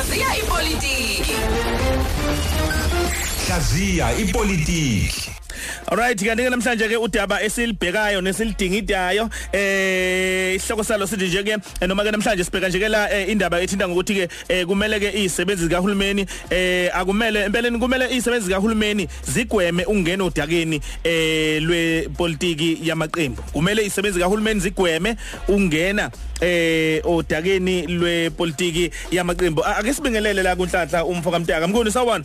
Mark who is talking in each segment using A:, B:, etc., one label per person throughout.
A: Hlaziya ipolitiki.
B: Hlaziya ipolitiki.
C: Alright kanti ke namhlanje ke udaba esilibhekayo nesilidingidayo eh isihloko salo sithi nje ke eh, noma ke namhlanje sibheka nje ke la eh, indaba ethinta ngokuthi ke eh, kumele ke izisebenzi zikahulumeni eh akumele empeleni kumele izisebenzi zikahulumeni zigweme ukungena odakeni eh lwepolitiki yamaqembu. Kumele izisebenzi zikahulumeni zigweme ukungena eh odakeni lwepolitiki yamaqembu. Ake sibingelele la kunhlanhla umfoka mtaka mkuni sawona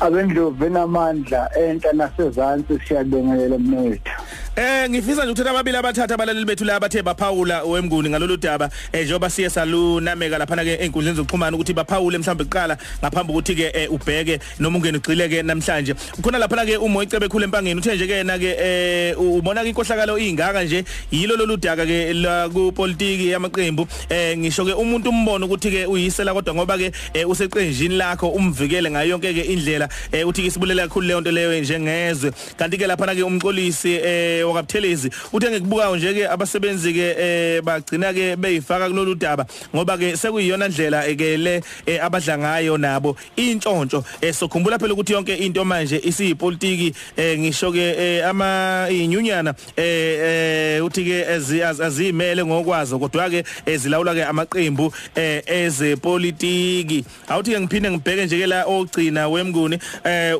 D: abendlovu benamandla enhla nasezantsi siyabingelela mnethu
C: Eh ngifisa nje ukuthatha ababili abathatha abalaleli bethu la bathe baphawula wemnguni ngalolu daba. Eh njengoba siye salunameka lapha ke einkundleni zokuxhumana ukuthi baphawule mhlawumbe kuqala ngaphambi ukuthi ke eh, ubheke noma ungene ugcileke namhlanje. Ukhona lapha ke umo icebe khulu empangeni. Uthe nje ke na ke eh ubona ke inkohlakalo ingaka nje yilo lolu daka ke la ku politiki yamaqembu. Eh ngisho ke umuntu umbono ukuthi ke uyisela kodwa ngoba ke eh, useqenjini lakho umvikele ngayo yonke ke indlela eh, uthi ke sibulela kakhulu leyo nto leyo njengezwe kanti ke lapha ke umxolisi eh wakabuthelezi uthe ngikubukayo nje ke abasebenzi ke eh bagcina ke beyifaka kulolu daba ngoba ke sekuyiyona ndlela ke le eh, abadla ngayo nabo intshontsho eh, sokhumbula phela ukuthi yonke into manje isiyipolitiki eh, ngisho ke eh, ama inyunyana eh, eh uthi ke azimele ngokwazo kodwa ke ezilawula ke amaqembu eh, ezepolitiki awuthi ke ngiphinde ngibheke nje ke la ogcina wemnguni eh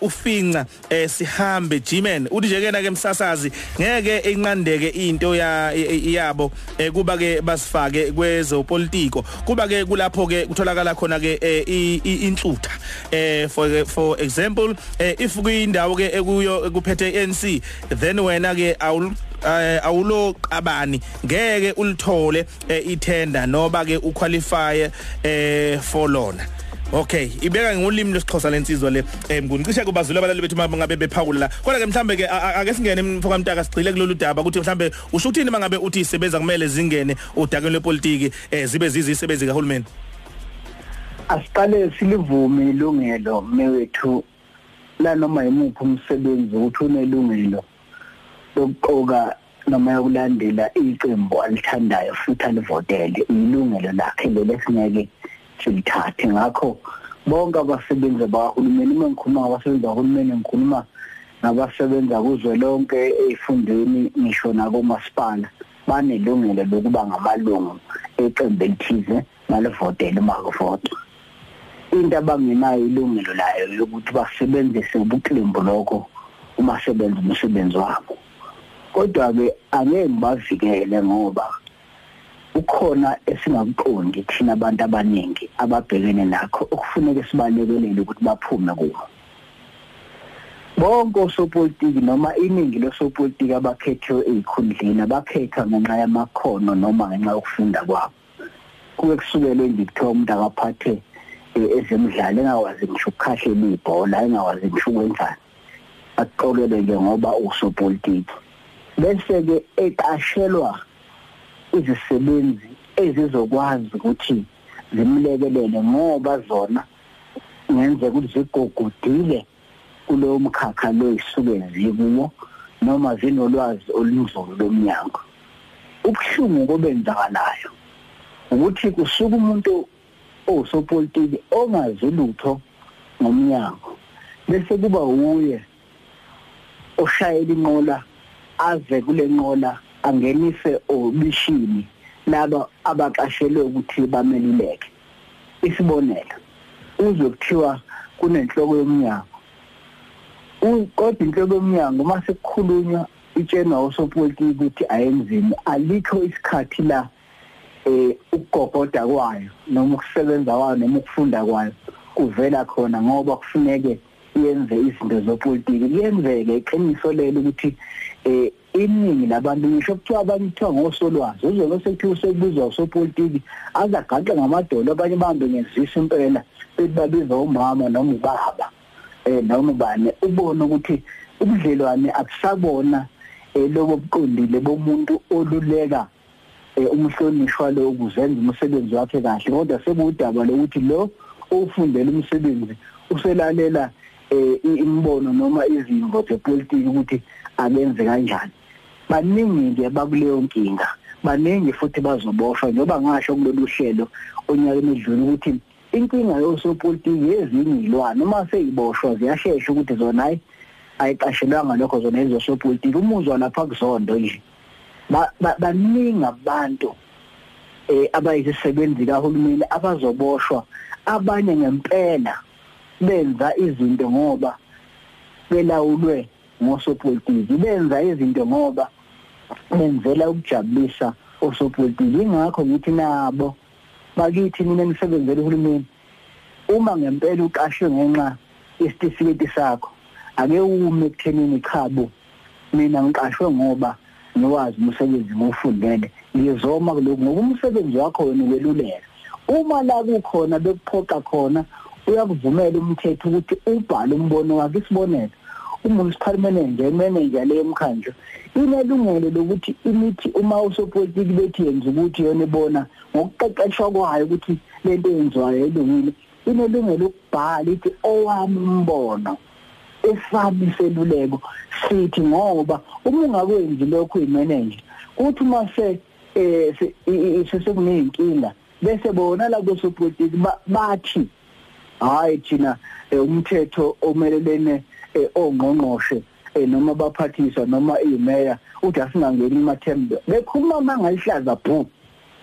C: ufinca eh, sihambe Gmen uthi nje ke na ke abasasazi ngeke inqandeke into yabo eh, kuba ke basifake kwezopolitiko. Kuba ke kulapho ke kutholakala khona ke eh, inhlutha eh for for example if kuyindawo ke ekuyo kuphethe ANC then wena ke awul awulo qabani ngeke ulithole ithenda noba ke uqualify eh for lona. Okay ibeka ngolimi lesixhosa lensizwa le eh ngicishe kubazula abalali bethu mangabe bephawula la. Kodwa ke mhlambe ke ake singene mfoka mtaka sigcile kulolu daba ukuthi mhlambe usho ukuthini mangabe uthi isebenza kumele zingene odakeni lwepolitiki eh zibe zizisebenzi kahulumeni?
D: Asiqale silivume ilungelo mewethu la noma yimuphi umsebenzi ukuthi unelungelo lokuqoka noma yokulandela iqembu alithandayo futhi alivotele ilungelo lakhe lelo singeke silithathe ngakho bonke abasebenzi bakahulumeni uma ngikhuluma ngabasebenzi bakahulumeni ngikhuluma nabasebenza kuzwe lonke ezifundeni ngisho nakomasipala banelungelo lokuba ngamalungu eqembu elithize malivotele makuvoto into abangenayo ilungelo layo yokuthi basebenzise ubuqembu lokho uma sebenza umsebenzi wabo. Kodwa ke angeke ngibavikele ngoba ukhona esingakuqondi thina abantu abaningi ababhekene nakho okufuneka sibalekelele ukuthi baphume kuwo. Bonke osopolitiki noma iningi losopolitiki abakhethiwe ezikhundleni abakhethwa ngenxa yamakhono noma ngenxa yokufunda kwabo. Kuke kusukele nje kuthiwa umuntu akaphathe eh, ezemidlalo engakwazi ngisho ukukhahlela ibhola engakwazi ngisho ukwenzani. Aqokelwe nje ngoba usopolitiki bese ke eqashelwa izisebenzi ezizokwazi ukuthi zimlekelele ngoba zona ngenzeka ukuthi zigogodile kulowo mkhakha lo isuke zikuwo noma zinolwazi olunzulu lomnyango. Ubuhlungu kobenzakalayo ukuthi kusuka umuntu osopolitiki ongazi lutho ngomnyango bese kuba uye oshayela inqola aze kule nqola angenise obishini laba abaqashelwe ukuthi bameluleke. Isibonelo uzwe kuthiwa kunenhloko yomnyango. Kodwa inhloko yomnyango mase kukhulunywa itshenwa osopolitiki ukuthi ayenzini alikho isikhathi la eh ukugogoda kwayo noma ukusebenza kwayo noma ukufunda kwayo kuvela khona ngoba kufuneke yenze izinto zopolitiki. Kuyenzeka iqiniso lelo ukuthi eh iningi labantu ngisho kuthiwa abanye kuthiwa ngosolwazi. Uzolo sekuthiwa sekubizwa usopolitiki azagaqa ngamadolo abanye bahambe ngezisa impela bethi babiza umama noma ubaba eh noma ubani. Ubone ukuthi ubudlelwane akusabona eh lobo buqondile bomuntu oluleka eh umhlonishwa lo ukuzenza umsebenzi wakhe kahle. Kodwa sekudaba lokuthi lo ofundela umsebenzi uselalela eh imbono noma izimvo zepolitiki ukuthi abenze kanjani. Baningi nje bakuleyo nkinga. Baningi futhi bazoboshwa njengoba ngasho kulolu hlelo onyakeni edlule ukuthi inkinga yosopolitiki ezinye izilwane uma seyiboshwa ziyashesha ukuthi zona hayi ayiqashelwanga lokho zona ezosopolitiki. Umuzwa lapha kuzondo nje. Baningi abantu eh abayisebenzi kahulumeni abazoboshwa. Abanye ngempela benza izinto ngoba belawulwe ngosopolitiki benza izinto ngoba benzela ukujabulisa osopolitiki ingakho ngithi nabo bakithi mina nisebenzele uhulumeni uma ngempela uqashwe ngenxa isitifiketi sakho ake ume ekuthenini chabo mina ngiqashwe ngoba ngiwazi umsebenzi ngofundele ngizoma kuloko ngoba umsebenzi wakho wena weluleka uma la kukhona bekuphoqa khona uyakuvumela umthetho ukuthi ubhale umbono wakhe isibonelo. Umunicipal manager manager le emkhandlo inelungelo lokuthi imithi uma usopolitiki bethi yenza ukuthi yona ibona ngokuqeqeshwa kwayo ukuthi lento yenziwayo elungile inelungelo ukubhala ithi owami umbono esami seluleko sithi ngoba uma ungakwenzi lokho uyimanager kuthi uma se eh sesekuneyinkinga bese bona la kwesopolitiki bathi hayi thina eh, umthetho omelelene eh, ongqongqoshe eh, noma baphathiswa noma imeya uthi asingangeni imathembe bekhuluma mangayihlaza bhu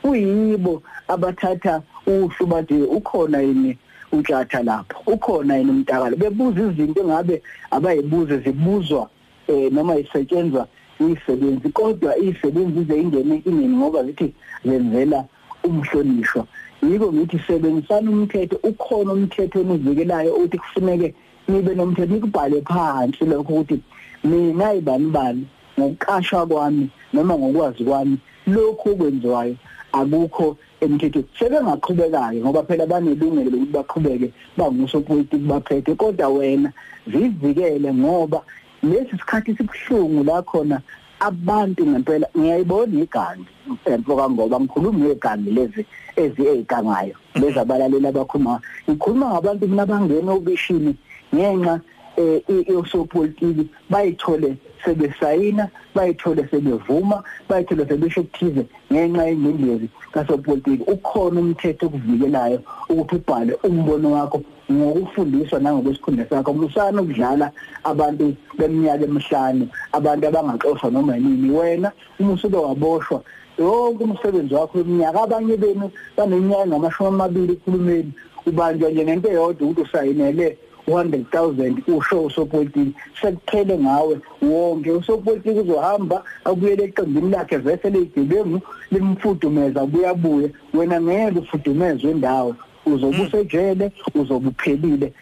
D: kuyibo abathatha uhlu bathi ukhona yini utshatha lapho? Ukhona yini umntakalo bebuza izinto engabe abayibuze zibuzwa eh noma isetshenzwa isebenzi kodwa isebenzi ize ingene enkingeni ngoba zithi zenzela umhlonishwa. Yiko ngithi sebenzisana umthetho ukhona umthetho onivikelayo uthi kufuneke nibe nomthetho nikubhale phansi lokho ukuthi mina ibani bani ngokuqashwa kwami noma ngokwazi kwami lokhu okwenziwayo akukho emthetho sebengaqhubekayo ngoba phela banelungelo lokuthi baqhubeke bangusopolitiki baphethe kodwa wena zivikele ngoba lesi sikhathi sibhlungu la khona abantu ngempela ngiyayibona igangi emfoka ngoba ngikhuluma ngegangi lezi ezi ezigangayo lezi abalaleli abakhuluma ngikhuluma ngabantu mina bangena obishini ngenxa eh yosopolitiki bayithole sebesayina bayithole sebevuma bayithole sebesho kuthize ngenxa yengcindezi kasopolitiki ukhona umthetho okuvikelayo ukuthi ubhale umbono wakho ngokufundiswa nangokwesikhundla sakho. Musana ukudlala abantu beminyaka emihlanu abantu abangaxoshwa noma yini wena uma usuke waboshwa yonke umsebenzi wakho weminyaka. Abanye benu baneminyaka ngamashumi amabili ekhulumeni ubanjwa nje ngento eyodwa ukuthi usayinele 100,000 usho usopolitiki sekuphele ngawe wonke. Usopolitiki uzohamba akuyele eqembini lakhe vese leyigebengu limfudumeza buyabuye wena ngeke ufudumezwe indawo uzobe usejele uzobe uphelile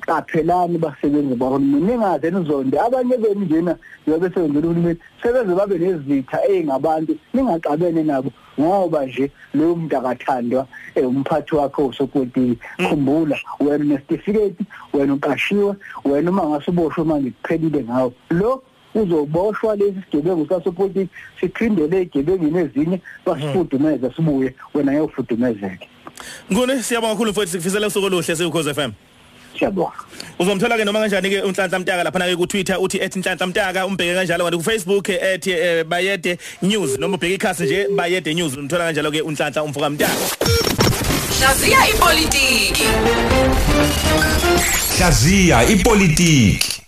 D: qaphelani basebenzi bahulumeni ningaze nizonde. Abanye benu njena yobe sebenzela uhulumeni sebeze babe nezitha eingabantu ningaxabene nabo ngoba nje leyo muntu akathandwa umphathi wakho usopolitiki khumbula wena unesitifiketi wena uqashiwe wena uma ngasuboshwe manje kuphelile ngawo lo uzoboshwa lesi sigebengu sasopolitiki siphindele egebengini ezinye basifudumeze sibuye wena ngiyofudumezeke
C: Ngone siyabonga kakhulu mfowethu sikufisela usuku oluhle seyukhoze FM
D: siyabonga.
C: Uzomthola ke noma kanjani ke unhlanhla mtaka lapha ke ku Twitter uthi @nhlanhla mtaka umbheke kanjalo kanti ku Facebook ethi bayede news. Noma ubheke ikhasi nje bayede news. Umthola kanjalo ke unhlanhla umfuka mtaka.
B: Hlaziya ipolitiki. Hlaziya ipolitiki.